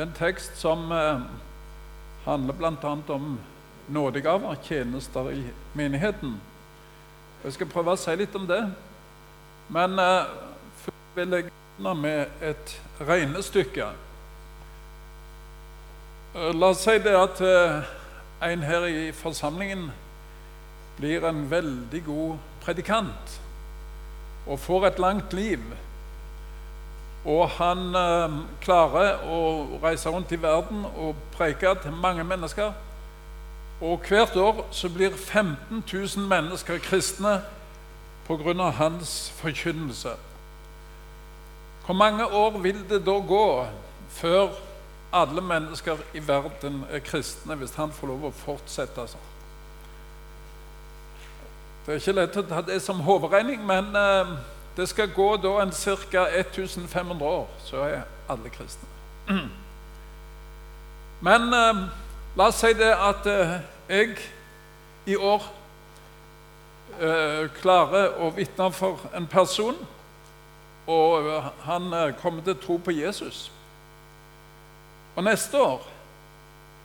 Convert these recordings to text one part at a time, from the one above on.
Det er en tekst som eh, handler bl.a. om nådegaver, tjenester i menigheten. Jeg skal prøve å si litt om det. Men eh, først vil jeg begynne med et regnestykke. Eh, La oss si det at en her i forsamlingen blir en veldig god predikant og får et langt liv. Og han eh, klarer å reise rundt i verden og preke til mange mennesker. Og hvert år så blir 15 000 mennesker kristne pga. hans forkynnelse. Hvor mange år vil det da gå før alle mennesker i verden er kristne, hvis han får lov å fortsette sånn? Det er ikke lett å ta det som hovedregning, men eh, det skal gå da en ca. 1500 år, så er alle kristne. Men eh, la oss si det at eh, jeg i år eh, klarer å vitne for en person, og eh, han eh, kommer til å tro på Jesus. Og neste år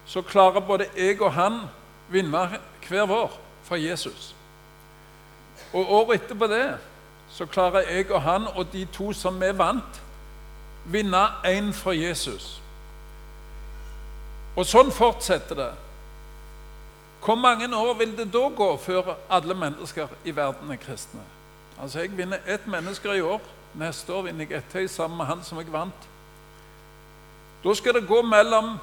så klarer både jeg og han vinne hver vår for Jesus. Og året etterpå det så klarer jeg og han og de to som vi vant, vinne én for Jesus. Og sånn fortsetter det. Hvor mange år vil det da gå før alle mennesker i verden er kristne? Altså, Jeg vinner ett menneske i år. Neste år vinner jeg ett til sammen med han som jeg vant. Da skal det gå mellom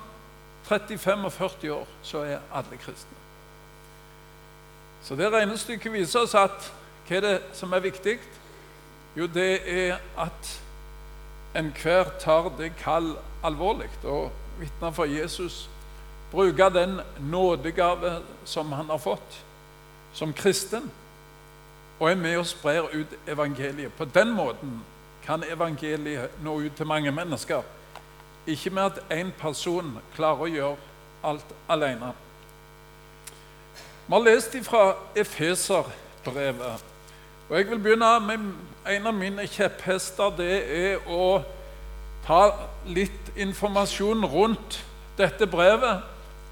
35 og 40 år, så er alle kristne. Så det regnestykket viser oss at hva er det som er viktig? Jo, det er at enhver tar det kall alvorlig og vitner for Jesus. Bruker den nådegave som han har fått som kristen, og er med og sprer ut evangeliet. På den måten kan evangeliet nå ut til mange mennesker. Ikke med at én person klarer å gjøre alt alene. Vi har lest fra Efeserbrevet. Og Jeg vil begynne med en av mine kjepphester. Det er å ta litt informasjon rundt dette brevet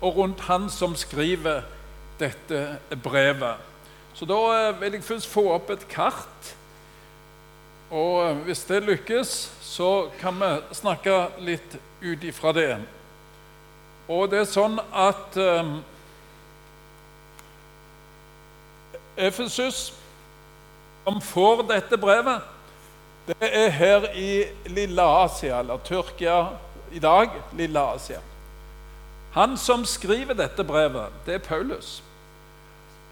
og rundt han som skriver dette brevet. Så da eh, vil jeg først få opp et kart. Og eh, hvis det lykkes, så kan vi snakke litt ut ifra det. Og det er sånn at um, Efesus som får dette brevet, det er her i Lille Asia, eller Tyrkia i dag. Lille Asia. Han som skriver dette brevet, det er Paulus.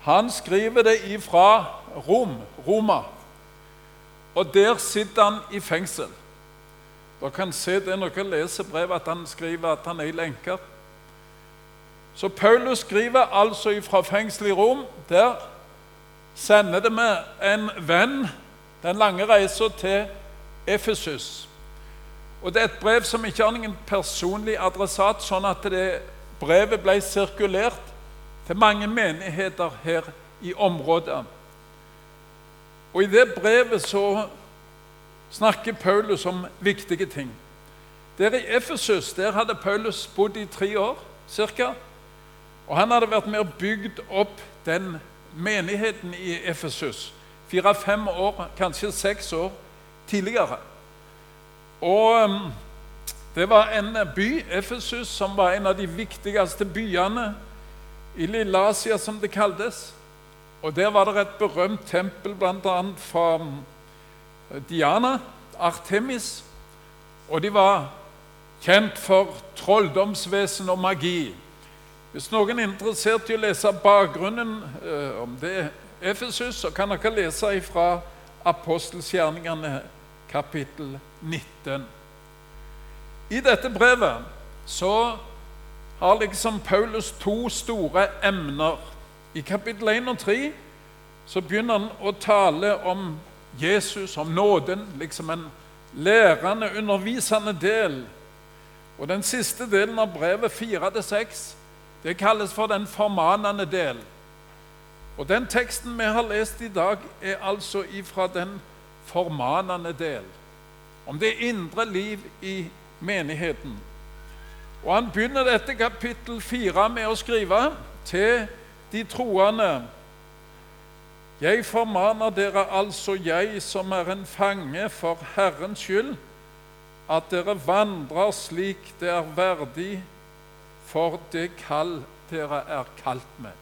Han skriver det ifra Rom, Roma. Og der sitter han i fengsel. Dere kan se det når dere leser brevet, at han skriver at han er i lenker. Så Paulus skriver altså fra fengsel i Rom, der sender det med en venn den lange reisa til Efesus. Og Det er et brev som ikke har noen personlig adressat, sånn at det brevet ble sirkulert til mange menigheter her i området. Og I det brevet så snakker Paulus om viktige ting. Der i Efesus der hadde Paulus bodd i tre år ca. Og han hadde vært med og bygd opp den menigheten i Efesus fire-fem år, kanskje seks år tidligere. Og um, det var en by, Efesus, som var en av de viktigste byene i Lille Asia, som det kaltes. Og Der var det et berømt tempel, bl.a. fra um, Diana, Artemis. Og de var kjent for trolldomsvesen og magi. Hvis noen er interessert i å lese bakgrunnen eh, om det Efesus, så kan dere lese fra apostelskjerningene kapittel 19. I dette brevet så har liksom Paulus to store emner. I kapittel 1 og 3 så begynner han å tale om Jesus, om nåden, liksom en lærende, undervisende del. Og den siste delen av brevet, 4-6, det kalles for den formanende del. Og Den teksten vi har lest i dag, er altså ifra den formanende del. Om det indre liv i menigheten. Og han begynner dette kapittel fire med å skrive til de troende. Jeg formaner dere altså, jeg som er en fange for Herrens skyld, at dere vandrer slik det er verdig for det kall dere er kalt med.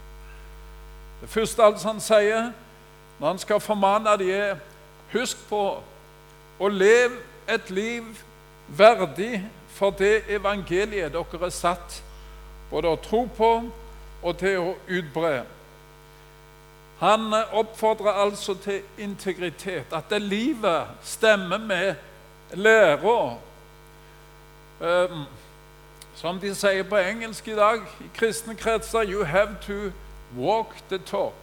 Det første altså han sier når han skal formane de er husk på å leve et liv verdig for det evangeliet dere er satt både å tro på og til å utbre. Han oppfordrer altså til integritet, at det livet stemmer med læra. Um, som de sier på engelsk i dag i kristne kretser You have to walk the talk.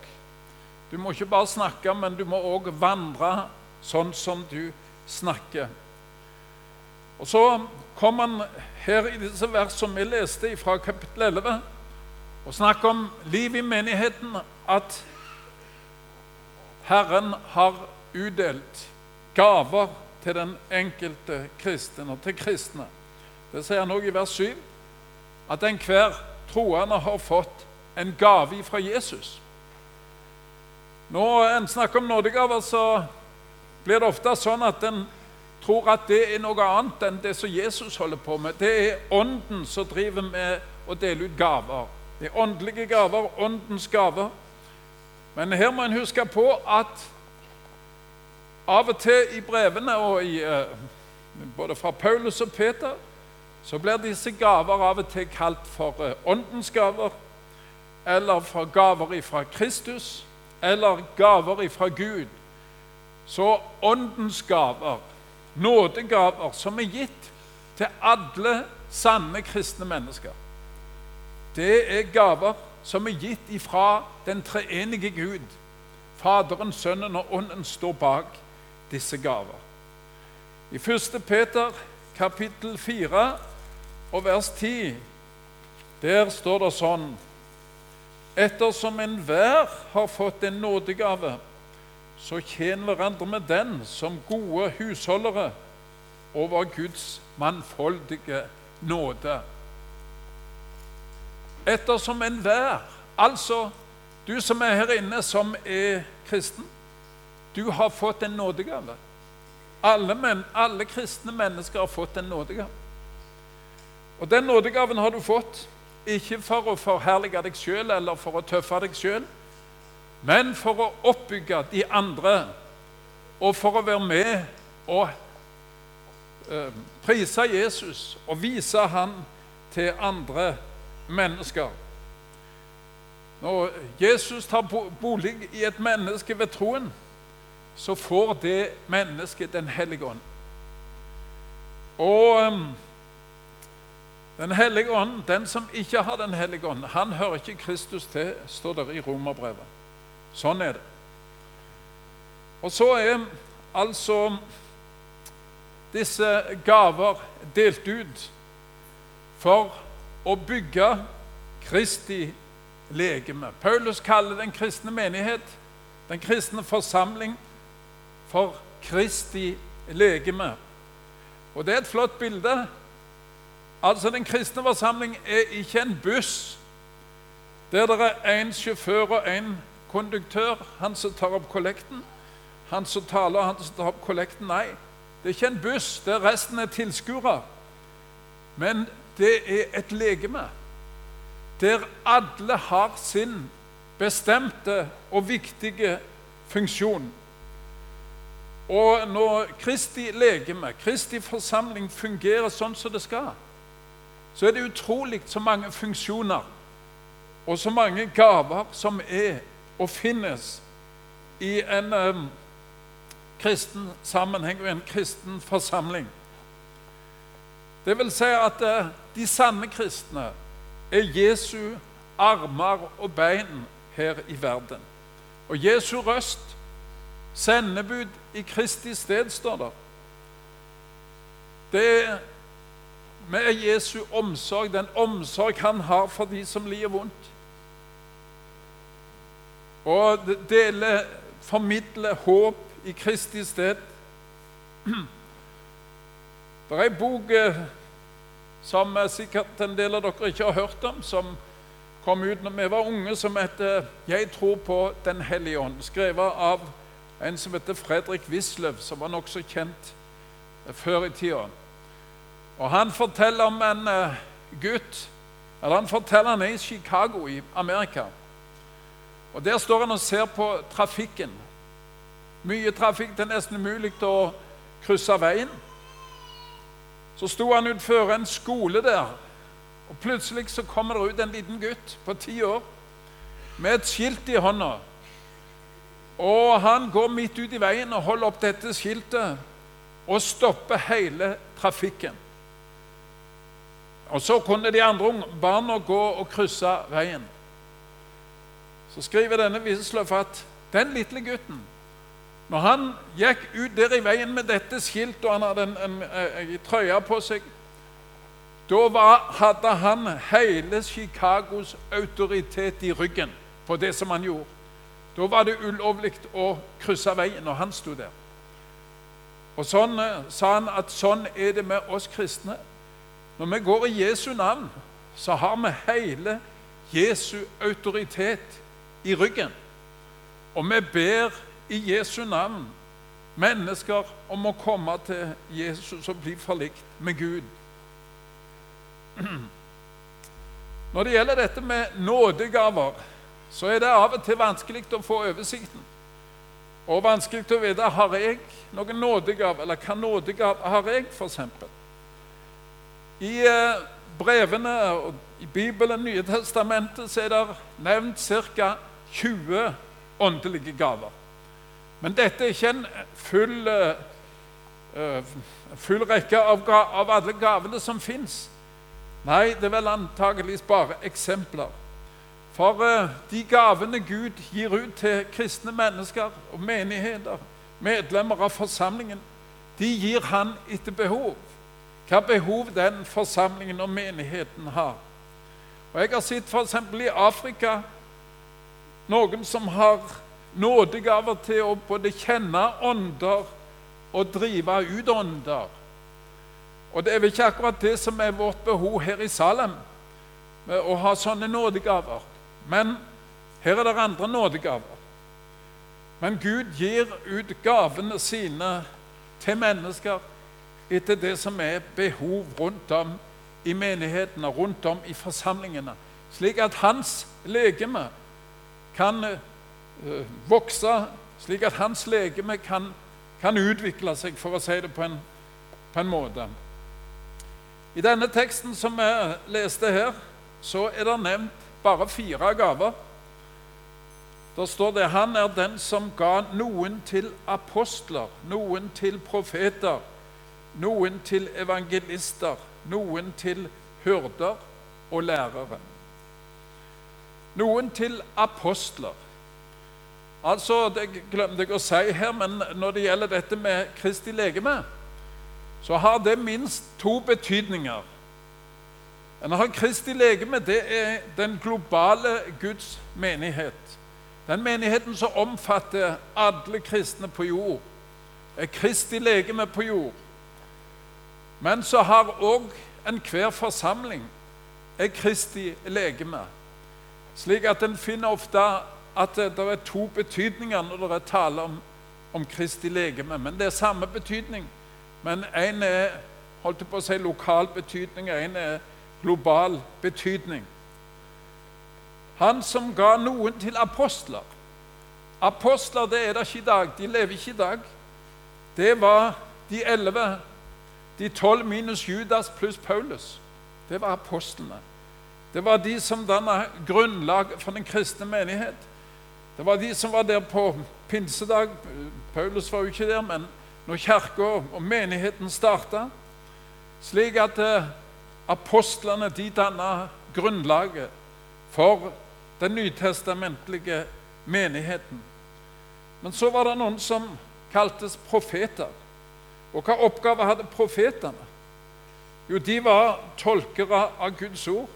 Du må ikke bare snakke, men du må òg vandre sånn som du snakker. Og Så kom han her i disse vers som vi leste fra kapittel 11, og snakker om liv i menigheten, at Herren har utdelt gaver til den enkelte kristne og til kristne. Det sier han òg i vers 7, at enhver troende har fått en gave fra Jesus. Når en snakker om nådegaver, så blir det ofte sånn at en tror at det er noe annet enn det som Jesus holder på med. Det er Ånden som driver med å dele ut gaver. Det er åndelige gaver, Åndens gaver. Men her må en huske på at av og til i brevene, og i, eh, både fra Paulus og Peter, så blir disse gaver av og til kalt for eh, åndens gaver, eller for gaver ifra Kristus, eller gaver ifra Gud. Så åndens gaver, nådegaver, som er gitt til alle sanne kristne mennesker, det er gaver som er gitt ifra den treenige Gud. Faderen, Sønnen og Ånden står bak disse gaver. I 1. Peter kapittel 4 og vers 10, der står det sånn Ettersom enhver har fått en nådegave, så tjen hverandre med den som gode husholdere over Guds mannfoldige nåde. Ettersom enhver Altså, du som er her inne, som er kristen, du har fått en nådegave. Alle, men, alle kristne mennesker har fått en nådegave. Og den nådegaven har du fått ikke for å forherlige deg sjøl eller for å tøffe deg sjøl, men for å oppbygge de andre og for å være med og eh, prise Jesus og vise han til andre mennesker. Når Jesus tar bolig i et menneske ved troen, så får det mennesket Den hellige ånd. Og um, Den hellige ånd, den som ikke har Den hellige ånd, han hører ikke Kristus til, står det i Romerbrevet. Sånn er det. Og så er altså disse gaver delt ut for å bygge Kristi legeme. Paulus kaller den kristne menighet, den kristne forsamling, for Kristi legeme. Og det er et flott bilde. Altså, Den kristne forsamling er ikke en buss der det er én sjåfør og én konduktør, han som tar opp kollekten. Han som taler, og han som tar opp kollekten. Nei, det er ikke en buss der resten er tilskuere. Men det er et legeme der alle har sin bestemte og viktige funksjon. Og når Kristi legeme, Kristi forsamling, fungerer sånn som det skal, så er det utrolig så mange funksjoner og så mange gaver som er og finnes i en um, kristen sammenheng og en kristen forsamling. Det vil si at uh, de sanne kristne er Jesu armer og bein her i verden. Og Jesu røst Sendebud i Kristi sted, står der. det. Med Jesu omsorg, den omsorg han har for de som lider vondt. Og dele, formidle håp i Kristi sted. Det er ei bok som som eh, sikkert en del av dere ikke har hørt om, som kom ut når vi var unge, som heter 'Jeg tror på Den hellige ånd', skrevet av en som heter Fredrik Wisløw, som var nokså kjent eh, før i tida. Og Han forteller om en uh, gutt eller Han forteller han er i Chicago i Amerika. Og Der står han og ser på trafikken. Mye trafikk. Det er nesten umulig å krysse veien. Så sto han utenfor en skole der, og plutselig så kommer det ut en liten gutt på ti år med et skilt i hånda. Og han går midt ut i veien og holder opp dette skiltet og stopper hele trafikken. Og så kunne de andre barna gå og krysse veien. Så skriver denne Wisløff at den lille gutten når han gikk ut der i veien med dette skiltet, og han hadde en, en, en, en trøye på seg Da hadde han hele Chicagos autoritet i ryggen på det som han gjorde. Da var det ulovlig å krysse veien når han sto der. Og sånn eh, sa han at sånn er det med oss kristne. Når vi går i Jesu navn, så har vi hele Jesu autoritet i ryggen. Og vi ber i Jesu navn mennesker om å komme til Jesus og bli forlikt med Gud. Når det gjelder dette med nådegaver, så er det av og til vanskelig å få oversikten. Og vanskelig å vite har jeg noen nådegave, eller hva nådegave har jeg, f.eks. I eh, brevene og i Bibelen, Nye testamentet, så er det nevnt ca. 20 åndelige gaver. Men dette er ikke en full, uh, full rekke av, av, alle gavene som fins. Nei, det er vel antageligvis bare eksempler. For de gavene Gud gir ut til kristne mennesker og menigheter, medlemmer av forsamlingen, de gir han etter behov. Hva behov den forsamlingen og menigheten har. Og Jeg har sett f.eks. i Afrika noen som har nådegaver til å både kjenne ånder og drive ut ånder. Og det er vel ikke akkurat det som er vårt behov her i Salem, å ha sånne nådegaver. Men her er det andre nådegaver. Men Gud gir ut gavene sine til mennesker etter det som er behov rundt om i menighetene, rundt om i forsamlingene, slik at hans legeme kan Eh, vokse, slik at hans legeme kan, kan, utvikle seg, for å si det på en, på en måte. I denne teksten som vi leste her, så er det nevnt bare fire gaver. Da står det han er den som ga noen til apostler, noen til profeter, noen til evangelister, noen til hyrder og lærere. Noen til apostler. Altså, Det glemte jeg å si her, men når det gjelder dette med Kristi legeme, så har det minst to betydninger. En har Kristi legeme, det er den globale Guds menighet. Den menigheten som omfatter alle kristne på jord, er Kristi legeme på jord. Men så har òg enhver forsamling er Kristi legeme, slik at en finner ofte at det er to betydninger når det er tale om, om Kristi legeme. Men det er samme betydning. Men én er holdt på å si lokal betydning, og én er global betydning. Han som ga noen til apostler. Apostler det er det ikke i dag. De lever ikke i dag. Det var de elleve, de tolv minus Judas pluss Paulus. Det var apostlene. Det var de som danna grunnlag for den kristne menighet. Det var de som var der på pinsedag. Paulus var jo ikke der, men når kirka og menigheten starta, slik at eh, apostlene de danna grunnlaget for den nytestamentlige menigheten. Men så var det noen som kaltes profeter. Og hva oppgave hadde profetene? Jo, de var tolkere av Guds ord.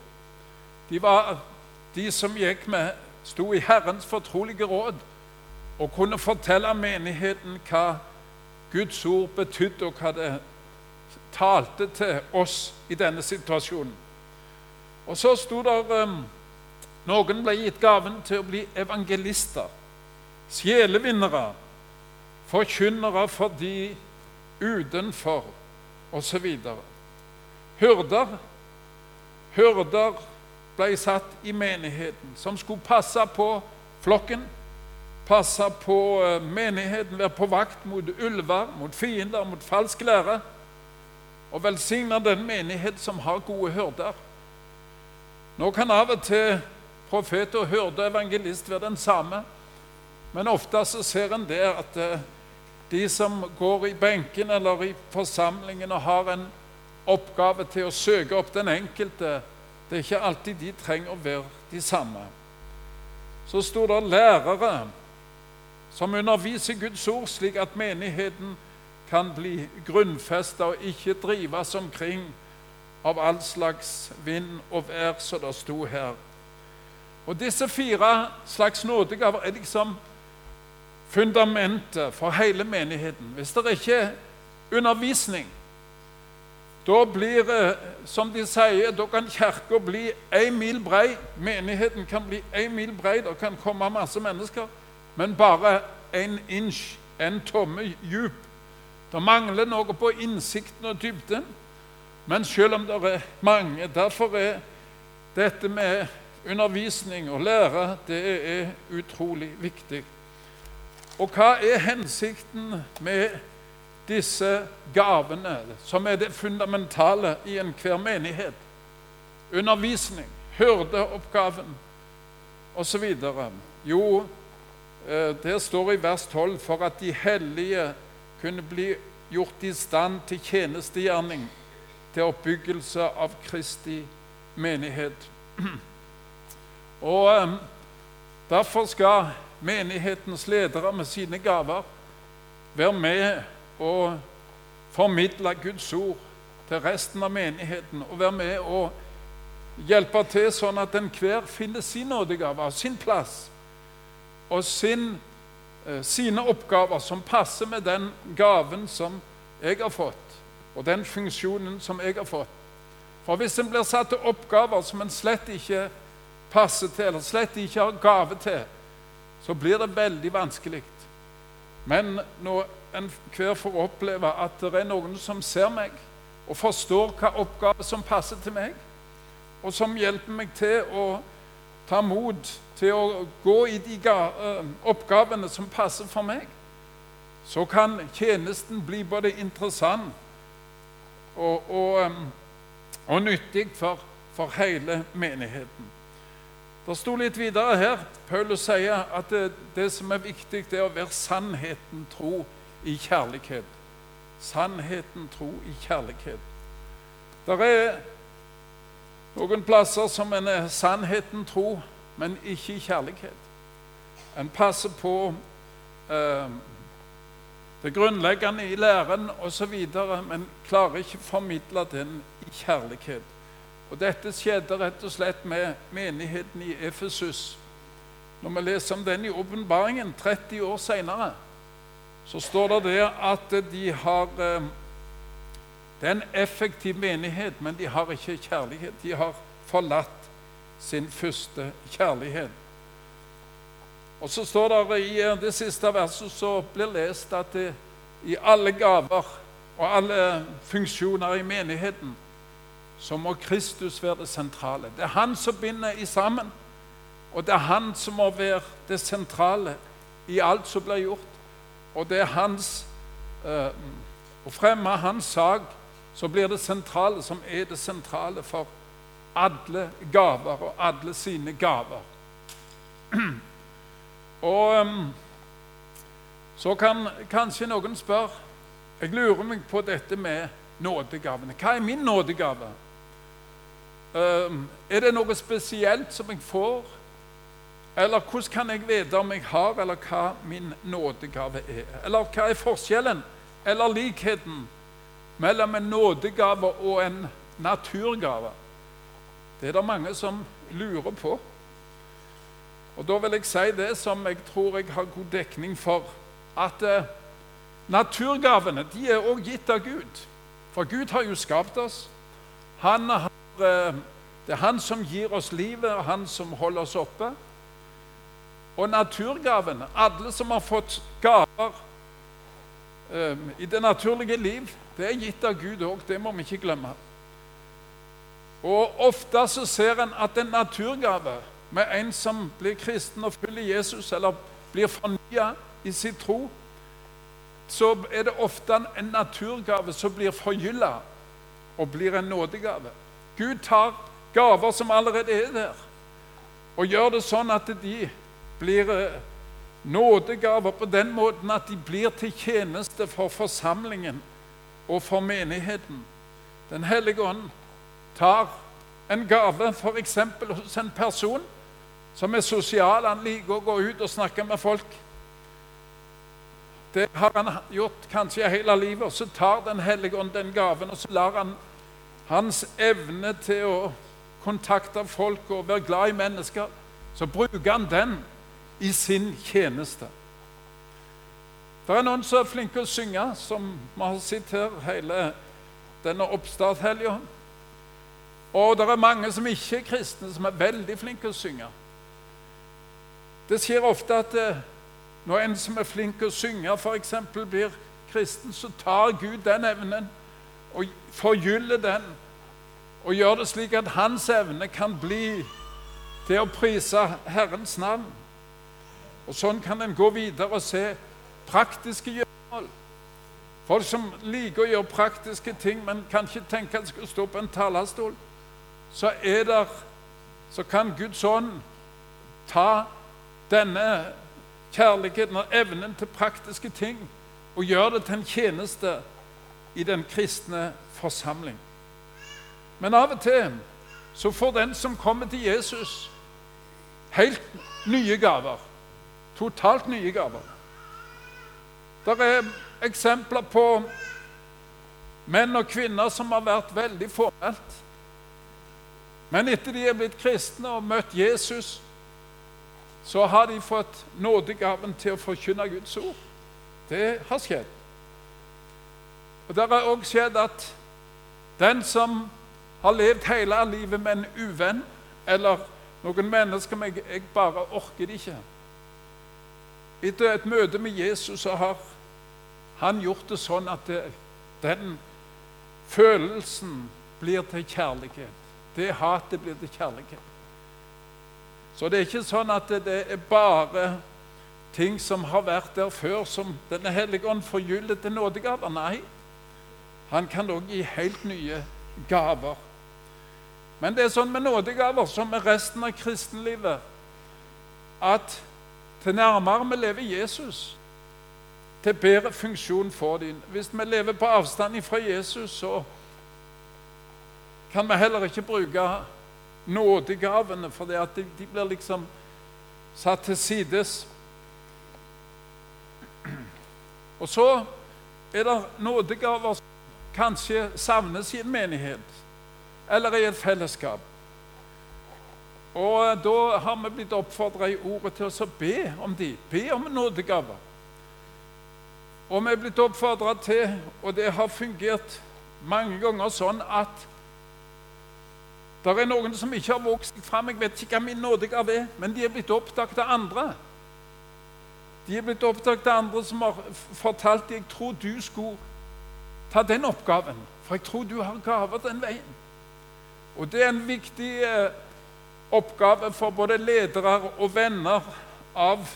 De var de som gikk med sto i Herrens fortrolige råd og kunne fortelle menigheten hva Guds ord betydde, og hva det talte til oss i denne situasjonen. Og så sto der um, noen ble gitt gaven til å bli evangelister, sjelevinnere, forkynnere for de utenfor, osv. Hyrder. Hyrder ble satt i menigheten, som skulle passe på flokken, passe på eh, menigheten, være på vakt mot ulver, mot fiender, mot falsk lære, og velsigne den menighet som har gode hyrder. Nå kan av og til profet og hyrde evangelist være den samme, men ofte så ser en der at eh, de som går i benken eller i forsamlingen og har en oppgave til å søke opp den enkelte, det er ikke alltid de trenger å være de samme. Så sto det lærere som underviser Guds ord, slik at menigheten kan bli grunnfesta og ikke drives omkring av all slags vind og vær, som det sto her. Og Disse fire slags nådegaver er liksom fundamentet for hele menigheten. Hvis det ikke er undervisning, da blir det, som de sier, da kan kirka bli én mil brei. Menigheten kan bli én mil brei, det kan komme masse mennesker, men bare en inch, en tomme djup. Det mangler noe på innsikten og dybden. Men selv om det er mange Derfor er dette med undervisning og lære det er utrolig viktig. Og hva er hensikten med disse gavene, som er det fundamentale i enhver menighet? Undervisning, hyrdeoppgaven osv. Jo, det der står i vers 12 for at de hellige kunne bli gjort i stand til tjenestegjerning, til oppbyggelse av Kristi menighet. Og eh, Derfor skal menighetens ledere med sine gaver være med og formidle Guds ord til resten av menigheten og være med og hjelpe til sånn at enhver finner sin nådegave, sin plass og sin, eh, sine oppgaver som passer med den gaven som jeg har fått, og den funksjonen som jeg har fått. For hvis en blir satt til oppgaver som en slett ikke passer til, eller slett ikke har gave til, så blir det veldig vanskelig. Men når enhver får oppleve at det er noen som ser meg og forstår hva oppgave som passer til meg, og som hjelper meg til å ta mot til å gå i de eh, oppgavene som passer for meg, så kan tjenesten bli både interessant og, og, eh, og nyttig for, for hele menigheten. Det sto litt videre her. Paulus sier at det, det som er viktig, det er å være sannheten tro i kjærlighet. Sannheten tro i kjærlighet. Det er noen plasser som en er sannheten tro, men ikke i kjærlighet. En passer på eh, det grunnleggende i læren osv., men klarer ikke å formidle den i kjærlighet. Og Dette skjedde rett og slett med menigheten i Efesus. Når vi leser om den i åpenbaringen 30 år senere, så står det der at de har eh, Det er en effektiv menighet, men de har ikke kjærlighet. De har forlatt sin første kjærlighet. Og så står det i eh, det siste verset så blir lest at det, i alle gaver og alle funksjoner i menigheten så må Kristus være det sentrale. Det er han som binder i sammen. Og det er han som må være det sentrale i alt som blir gjort. Og det er hans eh, Å fremme hans sak, så blir det sentrale som er det sentrale for alle gaver og alle sine gaver. Og um, så kan kanskje noen spørre Jeg lurer meg på dette med nådegavene. Hva er min nådegave? Ehm, er det noe spesielt som jeg får? Eller hvordan kan jeg vite om jeg har, eller hva min nådegave er? Eller hva er forskjellen eller likheten mellom en nådegave og en naturgave? Det er det mange som lurer på. Og Da vil jeg si det som jeg tror jeg har god dekning for, at eh, naturgavene de er også gitt av Gud. For Gud har jo skapt oss. Han har, det er Han som gir oss livet, og Han som holder oss oppe. Og naturgavene, alle som har fått gaver um, i det naturlige liv, det er gitt av Gud òg. Det må vi ikke glemme. Og ofte så ser en at en naturgave med en som blir kristen og følger Jesus, eller blir fornya i sin tro, så er det ofte en naturgave som blir forgylla og blir en nådegave. Gud tar gaver som allerede er der, og gjør det sånn at de blir eh, nådegaver på den måten at de blir til tjeneste for forsamlingen og for menigheten. Den hellige ånd tar en gave f.eks. hos en person som er sosial. Han liker å gå ut og snakke med folk. Det har han gjort kanskje hele livet. og Så tar Den hellige ånd den gaven, og så lar han hans evne til å kontakte folk og være glad i mennesker, så bruker han den i sin tjeneste. Det er noen som er flinke å synge, som vi har sett her hele denne oppstarthelga. Og det er mange som ikke er kristne, som er veldig flinke å synge. Det skjer ofte at eh, når en som er flink å synge, f.eks. blir kristen, så tar Gud den evnen og forgylle den og gjøre det slik at hans evne kan bli til å prise Herrens navn. Og Sånn kan en gå videre og se praktiske gjøremål. Folk som liker å gjøre praktiske ting, men kan ikke tenke at de skal stå på en talerstol, så, er der, så kan Guds ånd ta denne kjærligheten og evnen til praktiske ting og gjøre det til en tjeneste i den kristne forsamling. Men av og til så får den som kommer til Jesus, helt nye gaver. Totalt nye gaver. Det er eksempler på menn og kvinner som har vært veldig formelt. Men etter de er blitt kristne og møtt Jesus, så har de fått nådegaven til å forkynne Guds ord. Det har skjedd. Og Det har òg skjedd at den som har levd hele livet med en uvenn, eller noen mennesker men jeg, bare orker det ikke Etter et møte med Jesus så har han gjort det sånn at det, den følelsen blir til kjærlighet. Det hatet blir til kjærlighet. Så det er ikke sånn at det er bare ting som har vært der før, som Denne hellige ånd forgyller til nådegaver. Nei, han kan òg gi helt nye gaver. Men det er sånn med nådegaver som med resten av kristenlivet at til nærmere vi lever Jesus, til bedre funksjon får de. Hvis vi lever på avstand fra Jesus, så kan vi heller ikke bruke nådegavene, for de, de blir liksom satt til sides. Og så er det nådegaver som kanskje savnes i en menighet eller i et fellesskap. Og Da har vi blitt oppfordra i ordet til å be om de, be om nådegaver. Og vi er blitt oppfordra til, og det har fungert mange ganger sånn, at det er noen som ikke har vokst fram. Jeg vet ikke hva min nådegave er, men de er blitt oppdaget av andre. De er blitt oppdaget av andre som har fortalt dem jeg tror du skulle ta den oppgaven, for jeg tror du har gaver den veien. Og det er en viktig eh, oppgave for både ledere og venner av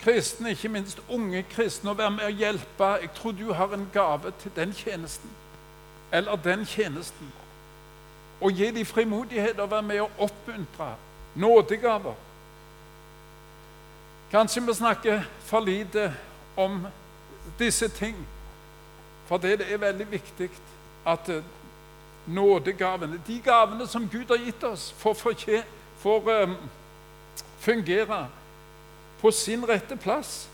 kristne, ikke minst unge kristne, å være med og hjelpe. Jeg tror du har en gave til den tjenesten, eller den tjenesten og gi dem frimodighet og være med og oppmuntre. Nådegaver. Kanskje vi snakker for lite om disse ting. For det er veldig viktig at eh, nådegavene, de gavene som Gud har gitt oss, får, å um, fungere på sin rette plass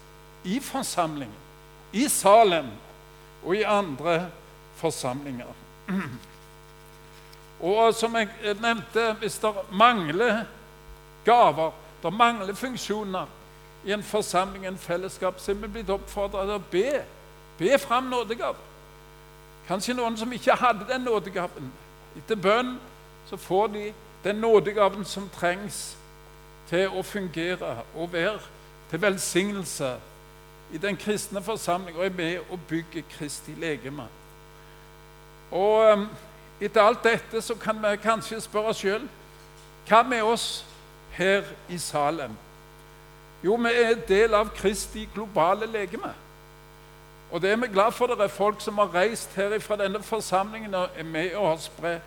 i forsamlingen, i Salem og i andre forsamlinger. Og som jeg nevnte, hvis det mangler gaver, det mangler funksjoner i en forsamling, en fellesskap, så er vi blitt oppfordret til å be. Be fram nådegaver. Kanskje noen som ikke hadde den nådegaven. Etter bønn så får de den nådegaven som trengs til å fungere og være til velsignelse i den kristne forsamling og er med og bygger Kristi legeme. Og um, etter alt dette så kan vi kanskje spørre oss sjøl hva med oss her i Salem? Jo, vi er del av Kristi globale legeme. Og det er vi glad for. Det er folk som har reist her fra denne forsamlingen og er med og har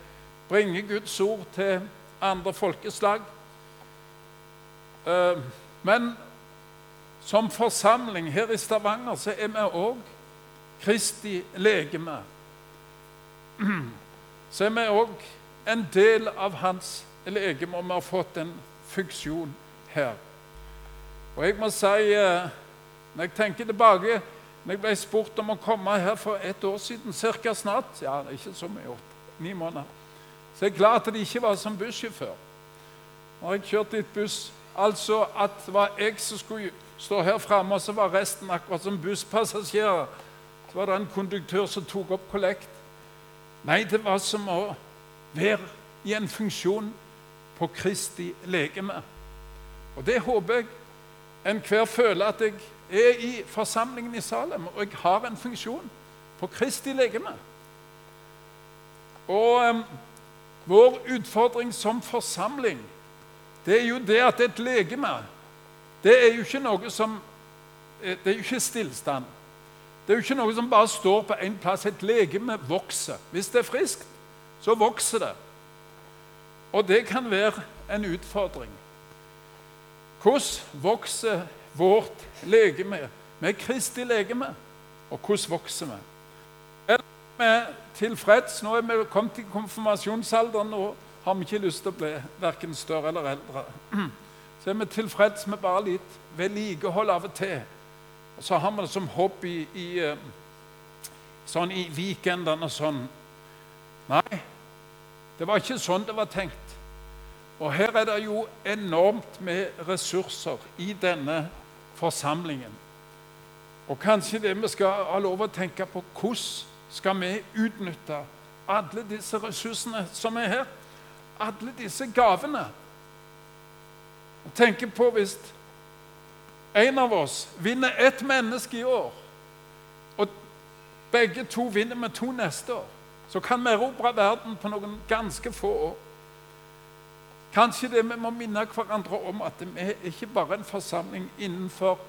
bringe Guds ord til andre folkeslag. Uh, men som forsamling her i Stavanger så er vi òg Kristi legeme. Så er vi òg en del av hans legeme, og vi har fått en funksjon her. Og jeg må si, eh, når jeg tenker tilbake når jeg ble spurt om å komme her for et år siden, ca. snart Ja, det er ikke så mye opp, Ni måneder. Så jeg er glad at det ikke var som bussjåfør. Når jeg kjørte litt buss, altså at det var jeg som skulle stå her framme, og så var resten akkurat som busspassasjerer. Så var det en konduktør som tok opp kollekt. Nei, det var som å være i en funksjon på Kristi legeme. Og det håper jeg enhver føler at jeg er i forsamlingen i Salem, og jeg har en funksjon på Kristi legeme. Og um, vår utfordring som forsamling, det er jo det at et legeme det er jo ikke noe som eh, Det er jo ikke stillstand. Det er jo ikke noe som bare står på én plass. Et legeme vokser. Hvis det er friskt, så vokser det. Og det kan være en utfordring. Hvordan vokser vårt legeme vi er Kristi legeme? Og hvordan vokser vi? Er vi tilfreds? Nå er vi kommet til konfirmasjonsalderen, og har vi ikke lyst til å bli verken større eller eldre. Så er vi tilfreds med bare litt vedlikehold av og til. Og så har vi det som hobby i, eh, sånn i weekendene og sånn. Nei, det var ikke sånn det var tenkt. Og her er det jo enormt med ressurser i denne forsamlingen. Og kanskje det vi skal ha lov å tenke på hvordan skal vi utnytte alle disse ressursene som er her? Alle disse gavene. Og tenke på hvis en av oss vinner ett menneske i år, og begge to vinner med to neste år, så kan vi erobre verden på noen ganske få år. Kanskje det vi må minne hverandre om at vi er ikke bare en forsamling innenfor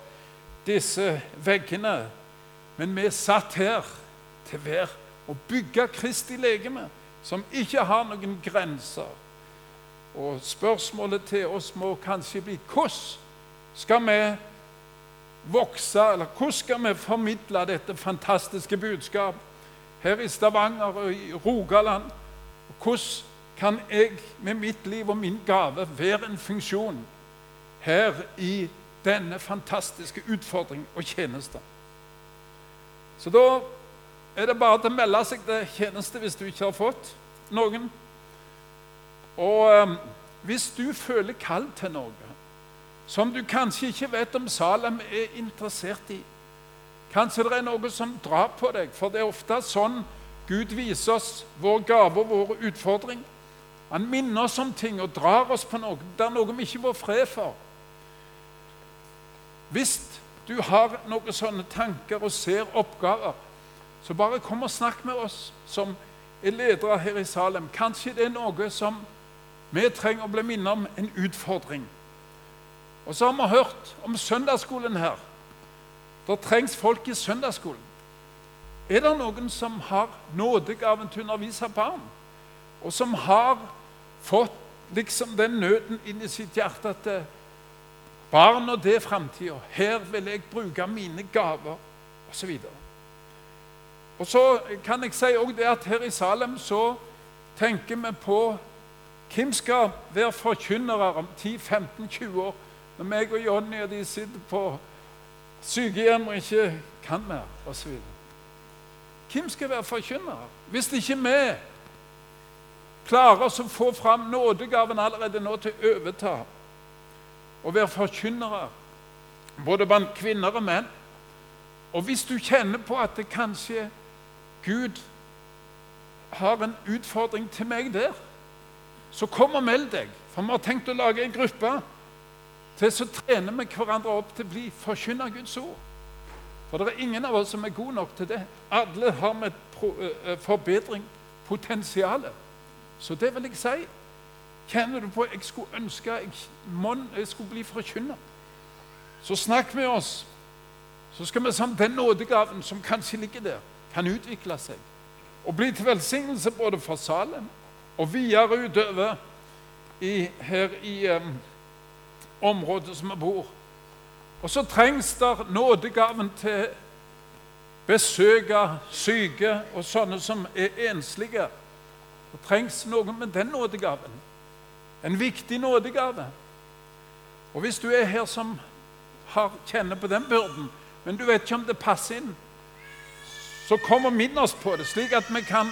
disse veggene, men vi er satt her til hver å bygge Kristi legeme, som ikke har noen grenser. Og spørsmålet til oss må kanskje bli hvordan skal vi vokse, eller hvordan skal vi formidle dette fantastiske budskap her i Stavanger og i Rogaland? Hvordan kan jeg med mitt liv og min gave være en funksjon her i denne fantastiske utfordring og tjeneste? Så da er det bare til å melde seg til tjeneste hvis du ikke har fått noen. Og um, hvis du føler kall til noe som du kanskje ikke vet om Salem er interessert i Kanskje det er noe som drar på deg, for det er ofte sånn Gud viser oss vår gave og vår utfordring. Han minner oss om ting og drar oss på noe. Det er noe vi ikke får fred for. Hvis du har noen sånne tanker og ser oppgaver, så bare kom og snakk med oss som er ledere her i Salem. Kanskje det er noe som vi trenger å bli minnet om, en utfordring. Og så har vi hørt om søndagsskolen her. Det trengs folk i søndagsskolen. Er det noen som har nådegaven til å undervise barn, og som har fått liksom den nøden inn i sitt hjerte at eh, barn og det er framtida. Her vil jeg bruke mine gaver, osv. Og så kan jeg si også det at her i Salem så tenker vi på hvem skal være forkynnere om 10-15-20 år, når meg og Jonny og de sitter på sykehjem og ikke kan mer, osv. Hvem skal være forkynnere? Hvis ikke er vi klarer oss å få fram nådegaven allerede nå til å overta og være forkynnere, både blant kvinner og menn Og hvis du kjenner på at det kanskje Gud har en utfordring til meg der, så kom og meld deg. For vi har tenkt å lage en gruppe til så trener vi hverandre opp til å bli forkynner Guds ord. For det er ingen av oss som er gode nok til det. Alle har med et forbedring potensialet. Så det vil jeg si. Kjenner du på jeg skulle ønske jeg, jeg skulle bli forkynner? Så snakk med oss. Så skal vi sammen den nådegaven som kanskje ligger der, kan utvikle seg og bli til velsignelse både for Salem og videre utover i, her i um, området som vi bor. Og så trengs der nådegaven til besøke syke og sånne som er enslige. Det trengs noe med den nådegaven. En viktig nådegave. Og hvis du er her som har, kjenner på den byrden, men du vet ikke om det passer inn, så kom og minn oss på det, slik at vi kan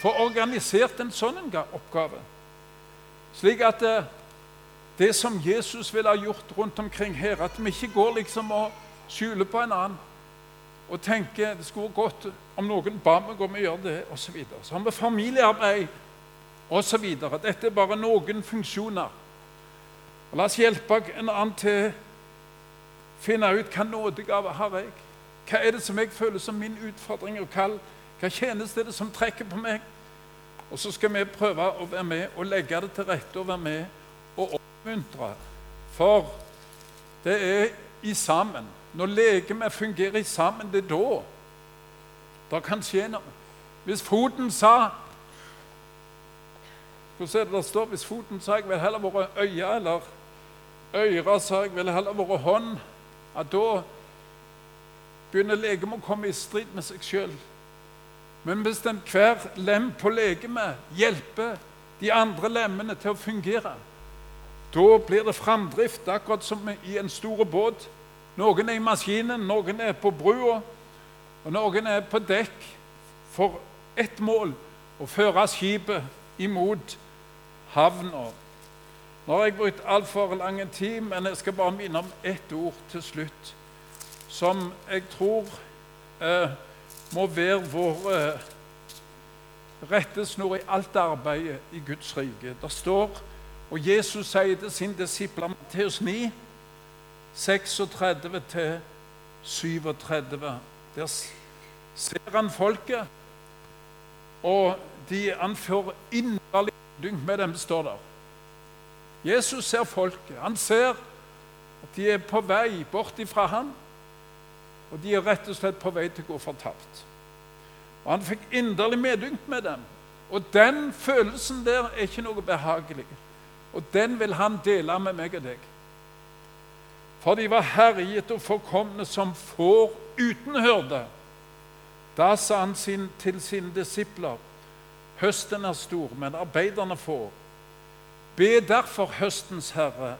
få organisert en sånn oppgave. Slik at det, eh, det som Jesus ville ha gjort rundt omkring her, at vi ikke går liksom og skjuler på en annen og tenker det skulle godt om noen ba meg om å gjøre det, osv. Så, så har vi familiearbeid osv. Dette er bare noen funksjoner. Og la oss hjelpe en annen til å finne ut hva nådegave har jeg Hva er det som jeg føler som min utfordring og kall? Hva tjeneste er det som trekker på meg? Og så skal vi prøve å være med og legge det til rette og være med og oppmuntre. For det er i sammen. Når legemet fungerer sammen, det er da det kan skje noe. Hvis foten sa Hvordan er det det står? Hvis foten sa jeg vil heller vært øye, eller øra sa jeg vil heller vært hånd, at da begynner legemet å komme i strid med seg sjøl. Men hvis den hver lem på legemet hjelper de andre lemmene til å fungere, da blir det framdrift, akkurat som i en stor båt. Noen er i maskinen, noen er på brua, og noen er på dekk for ett mål å føre skipet imot havna. Nå har jeg brukt altfor lang tid, men jeg skal bare minne om ett ord til slutt, som jeg tror eh, må være vår eh, rettesnor i alt arbeidet i Guds rike. Det står, og Jesus sier til sin disipler Matteus 9, 36 37. Der ser han folket, og de anfører inderlig dynk med dem, står der. Jesus ser folket. Han ser at de er på vei bort ifra ham, Og de er rett og slett på vei til å gå fortapt. Og Han fikk inderlig medynk med dem. Og den følelsen der er ikke noe behagelig. Og den vil han dele med meg og deg. For de var herjet og forkomne som får uten hørde. Da sa han sin, til sine disipler.: Høsten er stor, men arbeiderne få. Be derfor høstens herre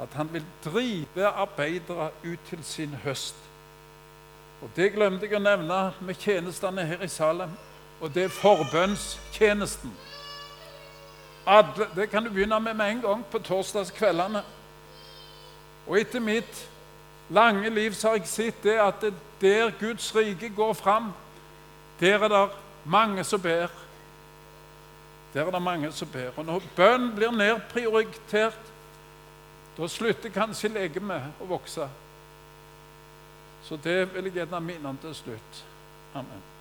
at han vil drive arbeidere ut til sin høst. Og Det glemte jeg å nevne med tjenestene her i Salem, og det er forbønnstjenesten. Det kan du begynne med med en gang på torsdagskveldene. Og etter mitt lange liv så har jeg sett det at der Guds rike går fram, der er det mange som ber. Der er det mange som ber. Og når bønn blir nedprioritert, da slutter kanskje legemet å vokse. Så det vil jeg gjerne minne om til slutt. Amen.